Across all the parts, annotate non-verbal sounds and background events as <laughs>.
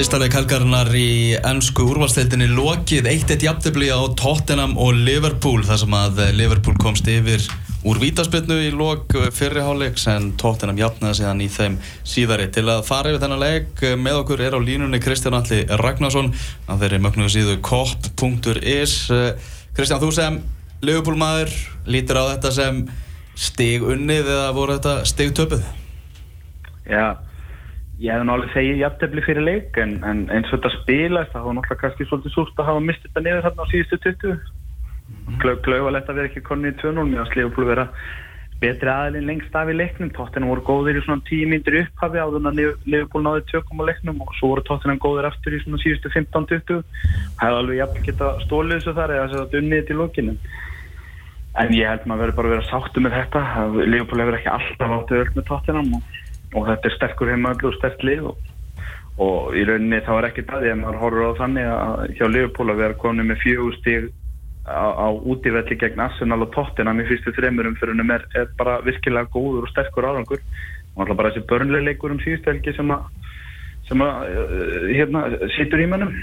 Fyrsta leik helgarinnar í ennsku úrvalstildinni lokið 1-1 jafntefni á Tottenham og Liverpool þar sem að Liverpool komst yfir úr vítaspilnu í lok fyrriháleiks en Tottenham jafnaði síðan í þeim síðari. Til að fara yfir þennan leik með okkur er á línunni Kristján Alli Ragnarsson á þeirri mögnuðu síðu kopp.is Kristján, þú sem Liverpool maður lítir á þetta sem stig unnið eða voru þetta stig töpuð? Já ég hef náttúrulega segið jafntefni fyrir leik en, en eins og þetta spilast það var náttúrulega kannski svolítið súrt að hafa mistið þetta niður þarna á síðustu 20 mm. klauvalegt að vera ekki konni í 2-0 mér að sliða að vera betri aðilinn lengst af í leiknum. Tóttina voru góðir í svona 10 myndir upphafi áður en að Liverpool náði tökum á leiknum og svo voru tóttina góðir aftur í svona síðustu 15-20 það hefði alveg jafn geta stólið þessu þar eða þetta unnið til lókinu en ég held maður verið bara að vera sáttu með þetta. Liverpool hefur ekki alltaf áttið öll með tóttina og og þetta er sterkur heimaðlu og sterk lið og, og í rauninni þá er ekki það því að maður horfur á þannig að hjá Liverpool að vera konið með fjögustíg á, á útífelli gegn Arsenal og Tottenham í fyrstu þreymurum fyrir hennum er, er bara virkilega góður og sterkur árangur. Og alltaf bara þessi börnleileikur um síðustelgi sem að, sem að eh, hérna, situr í mönnum.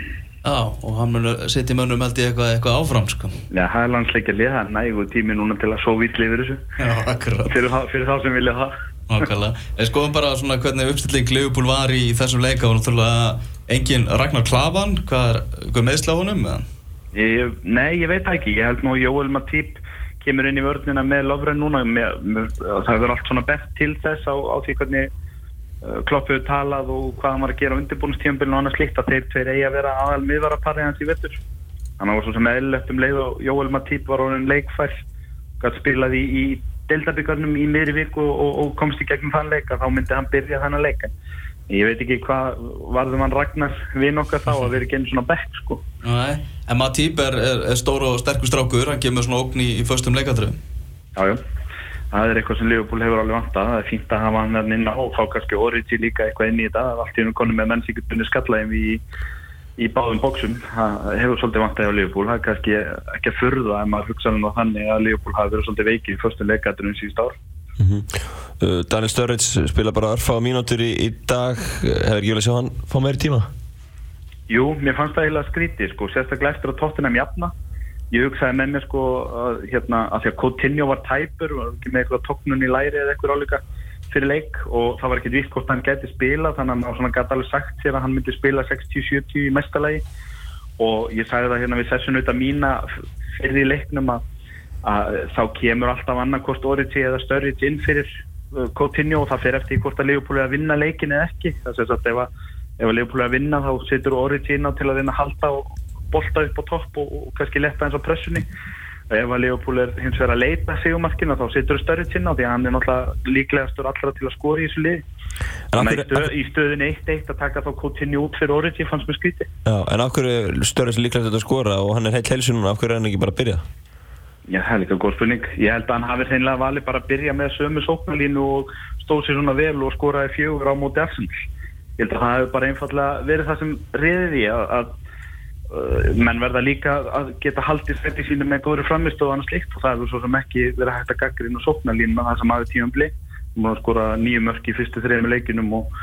Já, og hann mun að setja í mönnum held ég eitthvað, eitthvað áfram sko. Já, það er landsleikja lið, það er nægu tími núna til að svo vitli yfir þessu. Já, akkurat. Fyrir, fyrir þá sem vilja það Nákvæmlega. En skoðum bara svona hvernig uppstilling Liverpool var í þessum leika og náttúrulega engin Ragnar Klavan, hvað er, er? Ég, nei, ég veit ekki. Ég held nú Jóel Matip kemur inn í vörnina með Lovren núna. Með, með, það hefur allt svona best til þess á, á því hvernig uh, kloppuðu talað og hvað hann var að gera á undirbúinustífumbilinu og annars líkt að þeir tveir eigi að vera aðal miðvaraparið hans í vettur. Þannig að það var svona eðlilegt um leið og Jóel Matip var honin leikfær, gæti spilað í, í deltabíkarnum í miðri viku og, og komst í gegnum þann leika þá myndi hann byrja þann að leika ég veit ekki hvað varðum hann Ragnar vinn okkar þá að vera genið svona bekk sko. Nei, en Matýp er, er, er stór og sterkur strákur hann kemur svona ógn í, í förstum leikadröfum Jájá, það er eitthvað sem Leopold hefur alveg vant að það er fínt að hafa hann inn á og þá kannski Origi líka eitthvað inn í þetta. Allt í húnum konum með mennsíkutunni skallaðum í í báðum bóksum það hefur svolítið vantæði á Liverpool. Það er kannski ekki að furða ef maður hugsa um þannig að Liverpool hafi verið svolítið veikið í fyrstum leikættunum síðust ár. Mm -hmm. uh, Daniel Sturridge spila bara örfa á mínútur í, í dag. Hefur ekki vel að sjá hann fá meiri tíma? Jú, mér fannst það eiginlega skrítið sko, sérstaklega eftir að tóttina mjafna ég hugsaði með mér sko að, hérna, að því að Coutinho var tæpur og ekki með eitthvað tóknun í læri eða eitthvað álíka fyrir leik og það var ekkert vitt hvort hann geti spila þannig að hann gæti alveg sagt sér að hann myndi spila 60-70 í mestalagi og ég sagði það hérna við sessun auðvitað mína fyrir leiknum að, að þá kemur alltaf annarkost Origi eða Sturridge inn fyrir uh, Coutinho og það fyrir eftir hvort að Leopold er að vinna leikin eða ekki. Er að ef að Leopold er að vinna þá setur Origi inn á til að vinna halda og bolta upp á topp og, og kannski letta eins á pressunni ef að Leopold er hins vegar að leita sigumarkina þá setur störrið sinna því að hann er náttúrulega líklegastur allra til að skora í þessu lið þannig að stöð, í stöðin 1-1 að taka þá Coutinho út fyrir Origi fannst með skríti Já, en af hverju störrið sem líklegastur að skora og hann er heilt helsi núna, af hverju er hann ekki bara að byrja? Já, það er líka góð spurning. Ég held að hann hafi reynilega valið bara að byrja með sömu sóknalínu og stóð sér svona vel og skoraði fjögur á móti Arsenal. Ég held að það hefur bara einfallega verið það sem reyði því að, að menn verða líka að geta haldið svetti sínu með góðri framistöð og annars líkt og það er svo sem ekki verið hægt að gaggra inn og sopna lína það sem aðeins tíum bli múum að skora nýju mörk í fyrstu þrejum leikinum og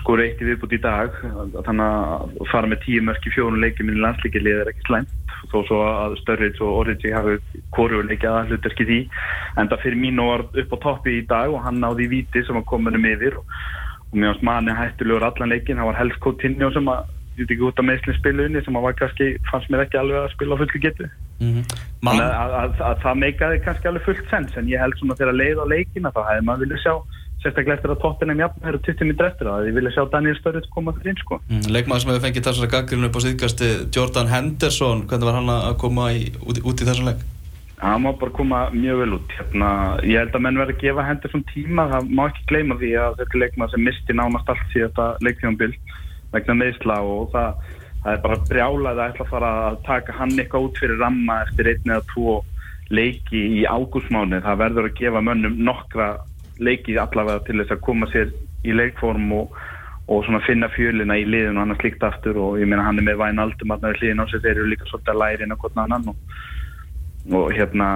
skora eitt í viðbútt í dag. Þannig að fara með tíu mörk í fjónu leikim í landsleikilegð er ekki slæmt þó svo að Störriðs og Origi hafi korjuleikið að hlutarki því. En það fyrir mín var upp á toppi í dag og hann náði í viti sem að koma um yfir og, mér finnst manni hættulegur allan leikin, það var helst Coutinho sem að veit ekki út af meðslinn spiluðinni sem að var kannski, fannst mér ekki alveg að spila á fulli getu mm -hmm. þannig að, að, að, að það meikaði kannski alveg fullt sens en ég held svona þegar að leið á leikina þá hefði maður viljað sjá sérstaklega eftir að tóttinum jafn er 20 minnir eftir það, ég vilja sjá Daniel Sturridge koma fyrir inn sko. Mm, Leikmaður sem hefur fengið þessari gaggrinu upp á síðkasti Jordan Henderson, hvernig var hann að koma í, út, út í þessum leik? Hann má bara koma mjög vel út hérna, ég held að menn verði að gefa Henderson tíma það má ekki gleyma því að þetta er leikmaður sem misti nánast allt síðan þetta leiktíðanbill vegna meðsla og það, það er bara brjálað að ætla að fara að taka hann eitthvað út fyrir ramma eftir einn eða tvo leiki í ágúsmáni það verður að gefa mönnum nokkra leiki allavega til þess að koma sér í leikform og, og svona finna fjölina í liðinu og hann er slikt aftur og ég meina hann er með væn aldum að það er liðin á sig þeir eru líka svolítið að læri inn á hvern annan og, og hérna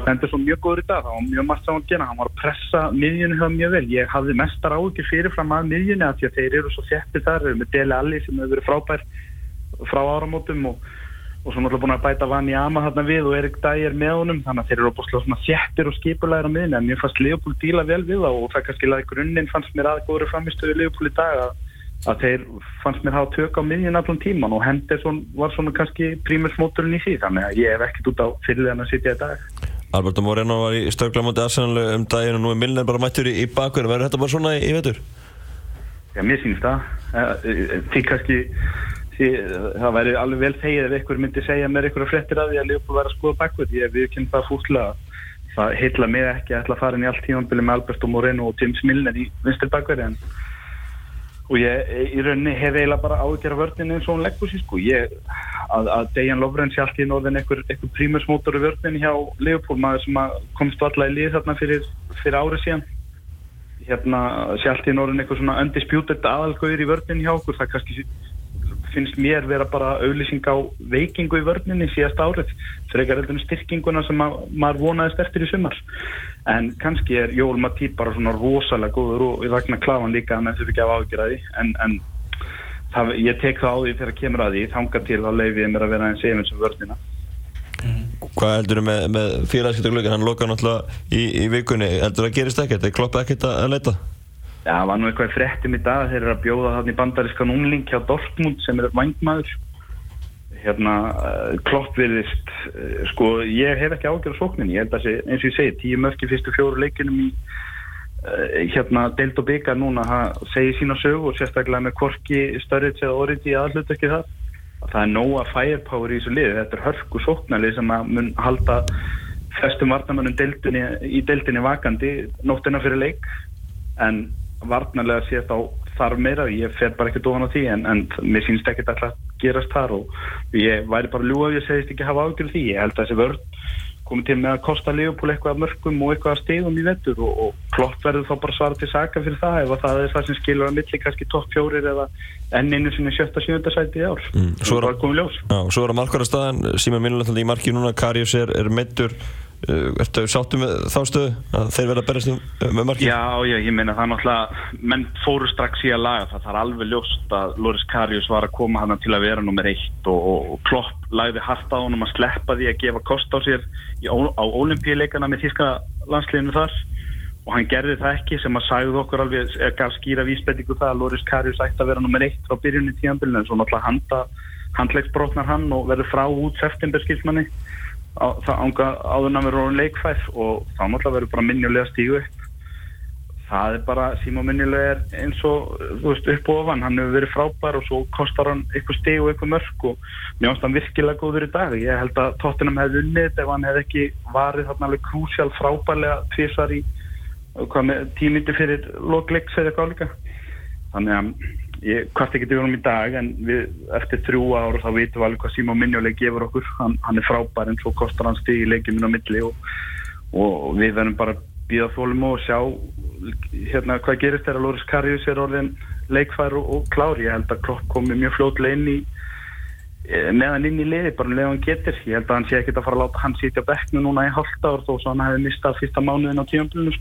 stendur svo mjög góður í dag það var mjög margt saman að gera, hann var að pressa miðjunni það mjög vel, ég hafði mestar áhugir fyrirfram að miðjunni að því að þeir eru svo þettir þar, þeir eru með Dele Alli sem hefur verið frábær frá áramótum og, og svo náttúrulega búin að bæta Vanni Ama þarna við og Erik Dæger með honum. Þannig að þeir eru opaslega svona þettir og skipulæðir á miðjunni. En mér fannst Leopold díla vel við það og það kannski laði grunninn fannst mér aðgóður í dag að að þeir fannst mér hafa tök á miðjun allan tíman og Henderson var svona kannski prímursmóturinn í því þannig að ég hef ekkert út á fyrirlegan að sitja í dag. Alberto Moreno var í stöðglamóti Arsenal um daginn og nú er Milner bara mættur í, bakverð verður þetta bara svona í, vetur? Já, mér sýnst það. Eh, eh, því kannski því, það væri alveg vel þegið ef einhver myndi segja mér einhverja frettir af því að Leopold væri að skoða bakverð ég við kynnt það fúslega. Það heitla mig ekki að ætla að fara inn í allt tímanbili með Alberto Moreno og James Milner í vinstir bakverði en og ég í rauninni hef eiginlega bara ágjör að vörninu eins og hún leggur sér sko. Ég, að, að Dejan Lovren sé allt í norðin einhver, einhver prímusmótor í vörninu hjá Leopold maður sem komst alltaf í lið þarna fyrir, fyrir árið síðan. Hérna sé allt í norðin einhver svona undisputed aðalgauður í vörninu hjá okkur. Það kannski finnst mér vera bara auðlýsing á veikingu í vörninni síðast árið frekar heldur styrkinguna sem maður vonaðist eftir í sumar. En kannski er Jól Matí bara svona rosalega góður og ég vagnar klafan líka en þessu ekki af ágjörði en, en það, ég tek það á því þegar kemur að því þanga til að leiðið mér að vera eins efins um vörnina. Mm. Hvað heldur þú með, með félagskiptaglögin hann loka náttúrulega í, í vikunni. Heldur það að gerist ekkert, er klopp ekkert að leita? Já, það var nú eitthvað fréttum í dag þeir eru að bjóða þarna í bandaríska núnling hjá Dortmund sem er vangmaður hérna, uh, klopp virðist uh, sko, ég hef ekki ágjörð sóknin, ég held að sé, eins og ég segi tíu mörki fyrstu fjóru leikinum í uh, hérna, deild og byggar núna það segir sína sög og sérstaklega með korki störrits eða orðið í aðlut ekki það það er nóga firepower í þessu lið þetta er hörku sóknarlið sem að mun halda festum vartamannum í deildinni vakandi nóttina fyrir leik. En varnarlega sé þá þarf meira. Ég fer bara ekkert ofan á því en, en mér sínst ekkert alltaf gerast þar og ég væri bara ljúa ef ég segist ekki hafa ágjörð því. Ég held að þessi vörð komið til með að kosta Leopold eitthvað mörgum og eitthvað stegum í vettur og, og klott verður þá bara svara til saka fyrir það ef það er það sem skilur að milli kannski topp fjórir eða enn einu sinni sjötta sjönda sæti í ár. Mm, Svo er að markvara staðan. Sýma Minnuland í marki núna, Karius er, er mittur ertu sáttu með þá stöðu að þeir verða að berast um, með markið? Já, já, ég meina það er náttúrulega menn fóru strax í að laga það. Það er alveg ljóst að Loris Karius var að koma hann til að vera nummer eitt og, og, og Klopp lagði hardt á honum að sleppa því að gefa kost á sér í, á olimpíuleikana með þíska landsliðinu þar. Og hann gerði það ekki sem að sæði okkur alveg, gaf skýra vísbendingu það að Loris Karius ætti að vera nummer eitt frá byrjunni tíanbylun en svo náttúrulega handlegsbrotnar hann og verður frá út september skilsmanni það ánga áður náður orðin leikfæð og þá náttúrulega verður bara minnulega stígu upp. Það er bara, Símó minnulega er eins og veist upp og ofan, hann hefur verið frábær og svo kostar hann eitthvað stíg og eitthvað mörg og mjög ást hann virkilega góður í dag. Ég held að tóttinam hefði unnið ef hann hefði ekki varið þarna alveg krúsjál frábærlega tvísar í tímiti fyrir lokleiks eða líka. Þannig að ég kvart ekki til honum í dag en við, eftir þrjú ára þá vitum við alveg hvað Simon Minjóleg gefur okkur. Hann, hann er frábær en svo kostar hann stíg í leikinu á milli og, og við verðum bara býða þólum og sjá hérna hvað gerist þegar Loris Karius er orðin leikfær og, og klári ég held að Klopp komi mjög fljóðlega inn í e, meðan inn í liði bara meðan hann getur, ég held að hann sé ekki að fara að láta hann sitja bekknu núna í halvt ár þó svo hann hefði mistað fyrsta mánuðin á tíumblunum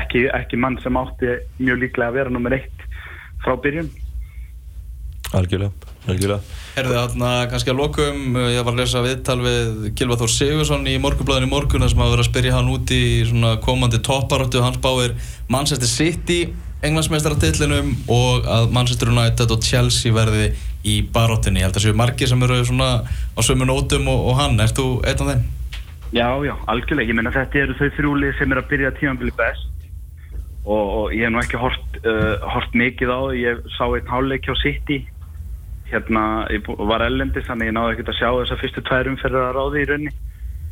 ekki, ekki mann sem átti mjög líklega að vera nummer eitt frá byrjun Algjörlega, algjörlega. Herðu þarna kannski að lokum, eh, ég var að lesa viðtal við Gilvar Þór Sigursson í morgunblæðinu morgun sem hafa verið að spyrja hann út í komandi topparóttu, hans báir Manchester City, englandsmeistarartillinum og að Manchester United og Chelsea verði í baróttinni. Ég held að það séu margir sem eru svona á sömu nótum og, og hann, ert þú einn af þeim? Já, já, algjörlega, ég menna þetta eru þau þrjúlið sem er að byrja tímanbili best og, og ég hef nú ekki hort, uh, hort mikið á ég sá einn háluleik hjá City hérna, ég var ellendist þannig ég náði ekkert að sjá þessar fyrstu tværum fyrir að ráði í raunni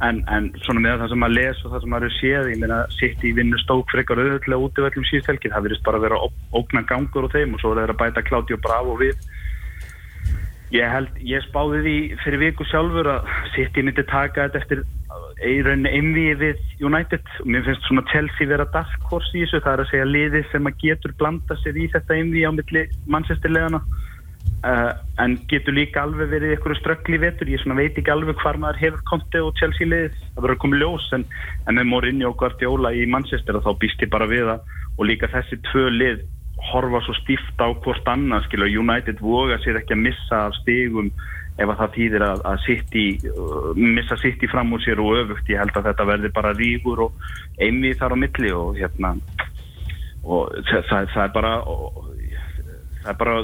en, en svona með það sem maður les og það sem maður séð ég meina sitt í vinnu stók frekar auðvitað út í vellum síðstelgir, það verðist bara að vera ógna gangur og þeim og svo er það að bæta Klátti og Bravo við. Ég held, ég spáði því fyrir viku sjálfur að sitt í myndi taka þetta eftir í rauninni einvið við United. Og mér finnst svona Chelsea vera dark horse í þessu, það er að segja liði sem að getur blanda sér í þetta einvið á milli mannsestirleðana uh, en getur líka alveg verið ykkur ströggli vetur, ég veit ekki alveg hvar maður hefur Conte og Chelsea liðið. Það verður í ljós, en, en með Mourinho og Guardiola í Manchester þá býst ég bara við það og líka þessi tvö lið horfa svo stíft á hvort annað skilur, United voga sér ekki að missa af stigum ef að það þýðir að, að City, uh, missa City fram úr sér og öfugt, ég held að þetta verði bara ríkur og einvið þar á milli og hérna og það, það, það er bara það er bara,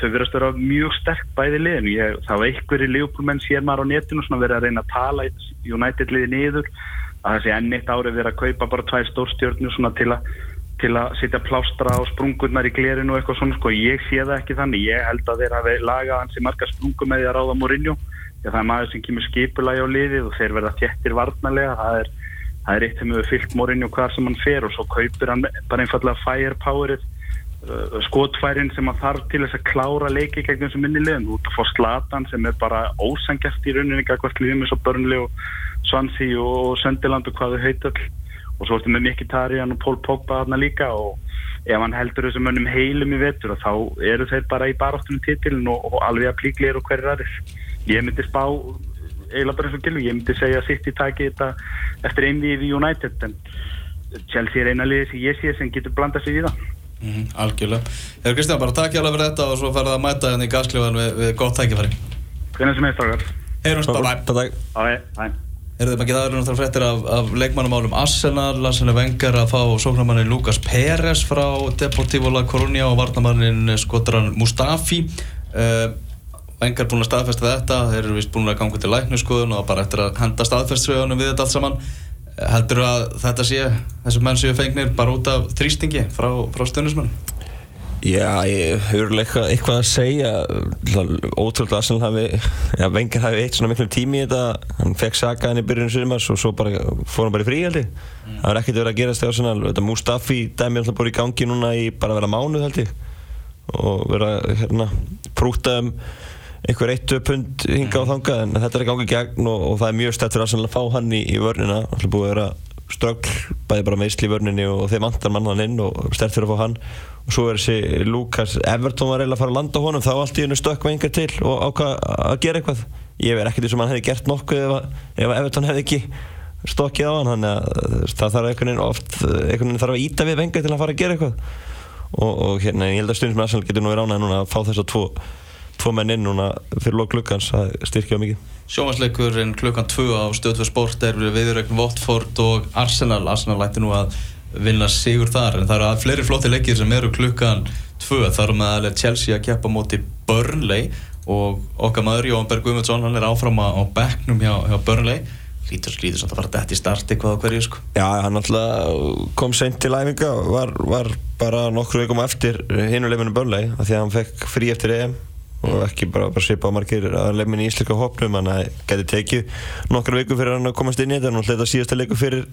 þau verðast að vera mjög sterk bæði liðin, ég, það var einhverju liðbúlmenn sér maður á netinu svona verið að reyna að tala United liði niður. Að þessi enn eitt ári verið að kaupa bara tvær stórstjórnir svona til að til að setja plástra á sprungurnar í glerinu og eitthvað svona sko, ég sé það ekki þannig. Ég held að þeir hafi lagað hansi marga sprungum með því að ráða að það er maður sem kemur skipulagi á liðið og þeir verða þjettir varnarlega. Það er, það er eitt sem hefur fyllt Mourinho hvar sem hann fer og svo kaupir hann bara einfallega firepowerið skotfærin sem hann þarf til þess að klára leiki gegn þessu minnilegum út að fá slatan sem er bara ósangjast í rauninni hvert lífum eins og Burnley og Swansea og Söndiland og hvað þau heitöll og svo ertu með Mkhitaryan og Pól Pogba þarna líka og ef hann heldur þessum mönnum heilum í vetur þá eru þeir bara í baráttunum títilin og, og alveg að plíklir og hverjir aðeins. Ég myndi spá eiginlega bara eins og gilvi, ég myndi segja að City taki þetta eftir einvið í United en Chelsea er eina liði sem ég sé sem getur blandað sig í það. Mm -hmm, algjörlega. Þegar Kristján, bara takk hjálpa fyrir þetta og svo ferða að mæta henni í gasklífan við, við gott tækifæri. Hvernig sem er strákar? Heyrumst, bye bye. Erðu maður ekki aðra náttúrulega fréttir af, af leikmannumálum Arsenal, Lassane Wenger að fá sóknarmannin Lucas Pérez frá Deportivo La Coruña og varnamannin skotran Mustafi uh, Wenger búin að staðfesta þetta þeir eru vist búin að ganga til læknuskoðun og bara eftir að henda staðfestsvegunum við þetta allt saman heldur að þetta sé þessum menn séu fengnir bara út af þrýstingi frá, frá stundismann Já, ég hefur eitthvað, að segja ótrúlega að hafi já, Wenger hafi eitt svona miklu tími í þetta. Hann fekk sagaðan í byrjunum sumars og svo bara fór hann bara í fríhaldi mm. það var ekkert verið að gerast í Arsenal. Þetta Mustafi dæmi alltaf búin í gangi núna í bara að vera mánuð held ég. Og vera hérna prúta um einhver eittu pund hinga á þanga en þetta er gangið gegn og, og það er mjög stætt fyrir Arsenal að fá hann í, í vörnina. Alltaf búið að vera ströggl bæði bara meðsli í vörninni og þeir vantar mann hann inn og stætt fyrir að fá hann. Og svo er þessi Lukas Everton var reyna að fara að landa honum þá allt í hennu stökk með einhver til og ákvað að gera eitthvað. Ég verð ekkert eins og hann hefði gert nokkuð ef, ef Everton hefði ekki stokkið á hann þannig að það þarf einhvern veginn oft einhvern veginn þarf að íta við venga til að fara að gera eitthvað. Og, og hérna ég held að stundum sem Arsenal getur nú verið ánæg núna að fá þess að tvo, tvo menn inn núna fyrir lók klukkans að styrkja mikið. Sjómasleikurinn klukkan 2 á stöðfjörð sport er við viðrögn Votford og Arsenal. Arsenal læti nú að vinna sigur þar en það eru að fleiri flotti leikir sem eru klukkan tvö. Þar eru með að Chelsea að keppa móti Burnley og okkar maður Jón Berg Guðmundsson hann er áfram á becknum hjá, hjá Burnley. Lítur slítur svona að fara dætt í starti hvað á hverju sko. Já, hann alltaf kom seint til æfinga var, var bara nokkru veikum eftir hinuleifinu Burnley af því að hann fekk frí eftir EM og ekki bara, bara svipa á margir að lefmin í íslika hópnum hann geti tekið nokkru veikum fyrir hann að komast inn í þetta. Og hleta síðasta leiku fyrir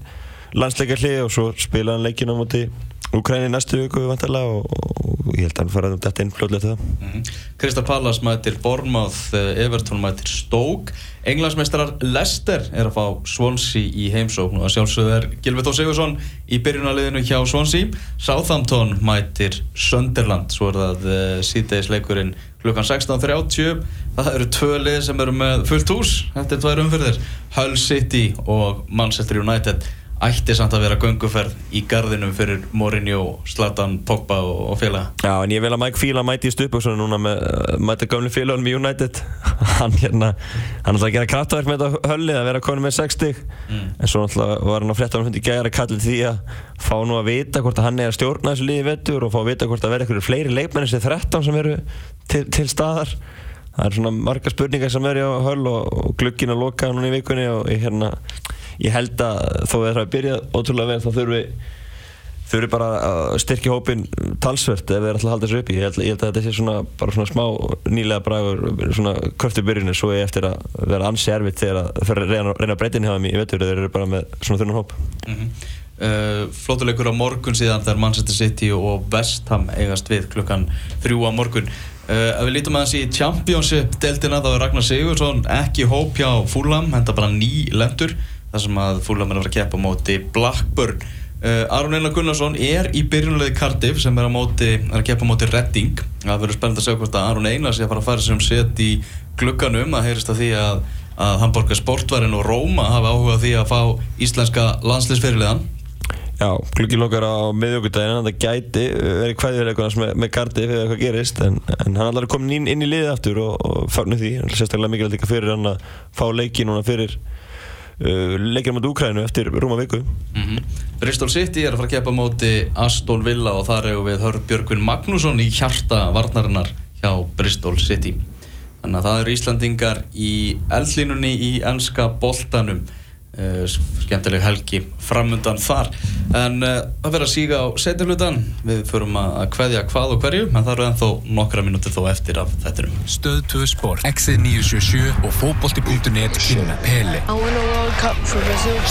landsleikarli og svo spila hann leikinu á móti Úkræni næstu viku vantarlega og, og ég held að hann fara um þetta inn fljóðlega til það. Mm -hmm. Krista Pallas mætir Bournemouth, eh, Everton mætir Stoke. Englandsmeistarar Leicester er að fá Swansea í heimsókn og sjálfsögðu er Gilvið Þó Sigursson í byrjunaliðinu hjá Swansea. Southampton mætir Sunderland svo er það uh, síðdegisleikurinn klukkan 16.30 það eru tvö lið sem eru með fullt hús. Þetta er tvær umfyrðir Hull City og Manchester United ætti samt að vera gönguferð í gardinum fyrir Mourinho, Zlatan, Pogba og, og félaga. Já, en ég vil að Mike Phelan mæti í stupböksunum núna með mæta gömlu félagunum í United <laughs> hann hérna, hann ætlaði að gera kraftverk með þetta höllið að vera konu með 60 mm. en svo náttúrulega var hann á frettanum hundi gæra kallið því að fá nú að vita hvort að hann er að stjórna þessu liði vettur og fá að vita hvort að vera eitthvað fleiri leikmenni sem 13 sem eru til, til staðar það er svona marga spurningar sem eru á höll og, og gluggin að loka núna í vikunni og hérna ég held að þó að það er að byrja ótrúlega vel þá þurfum við þau eru bara að styrkja hópin talsvert ef erum alltaf að halda þessu upp ég held, ég held að þetta sé svona, svona smá nýlega bragur svona kröftu byrjunni svo ég eftir að vera ansi erfitt þegar að reyna, reyna að breyta inn hjá þeim í vettur þeir eru bara með svona þunum hóp. Mm -hmm. uh, Flótuleikur á morgun síðan þegar Manchester City og West Ham eigast við klukkan þrjú á morgun. Uh, ef við lítum aðeins í Championship deltina þá er Ragnar Sigursson ekki hóp hjá Fulham, henda bara ný lendur þar sem að Fulham er að vera að keppa móti Blackburn. Uh, Aron Einar Gunnarsson er í byrjunulegi Cardiff sem er að, móti, er að kepa móti Redding það verður spennend að segja hvort að Aron Einar sé að fara að fara sem set í glugganum. Að heyrist að því að, að Hamburger Sportværin og Róma hafa áhuga því að fá íslenska landsliðsfyrirliðan. Já, glukki lókar á miðjögundaginn það gæti verið hvaðiðleikunars með, með Cardiff eða eitthvað gerist en, en hann er alveg komin inn, inn í liðið aftur og, og fagnu því, sérstaklega mikilvægt líka fyrir hann að fá leiki núna fyrir leikir mot Úkrænu eftir rúma viku. Mm -hmm. Bristol City er að fara að kepa móti Aston Villa og þar hefur við hörð Björgvin Magnússon í hjarta varnarinnar hjá Bristol City. Þannig að það eru Íslandingar í eldlínunni í ennska boltanum Uh, skemmtileg helgi framundan þar. En uh, að vera að síga á setjaflutan við förum að hveðja hvað og hverju en það eru ennþá nokkra mínútið þó eftir af þettinum Stöð 2 Sport, X977 og fókbólti.net kynna Pele.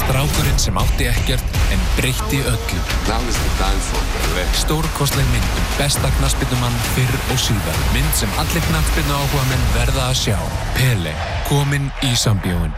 Strákurinn sem átti ekkert en breytti öllu. Stórkostleg mynd um besta knaspinnumann fyrr og síðan mynd sem allir knaspinnu áhuga menn verða að sjá. Pele, kominn í sambjóin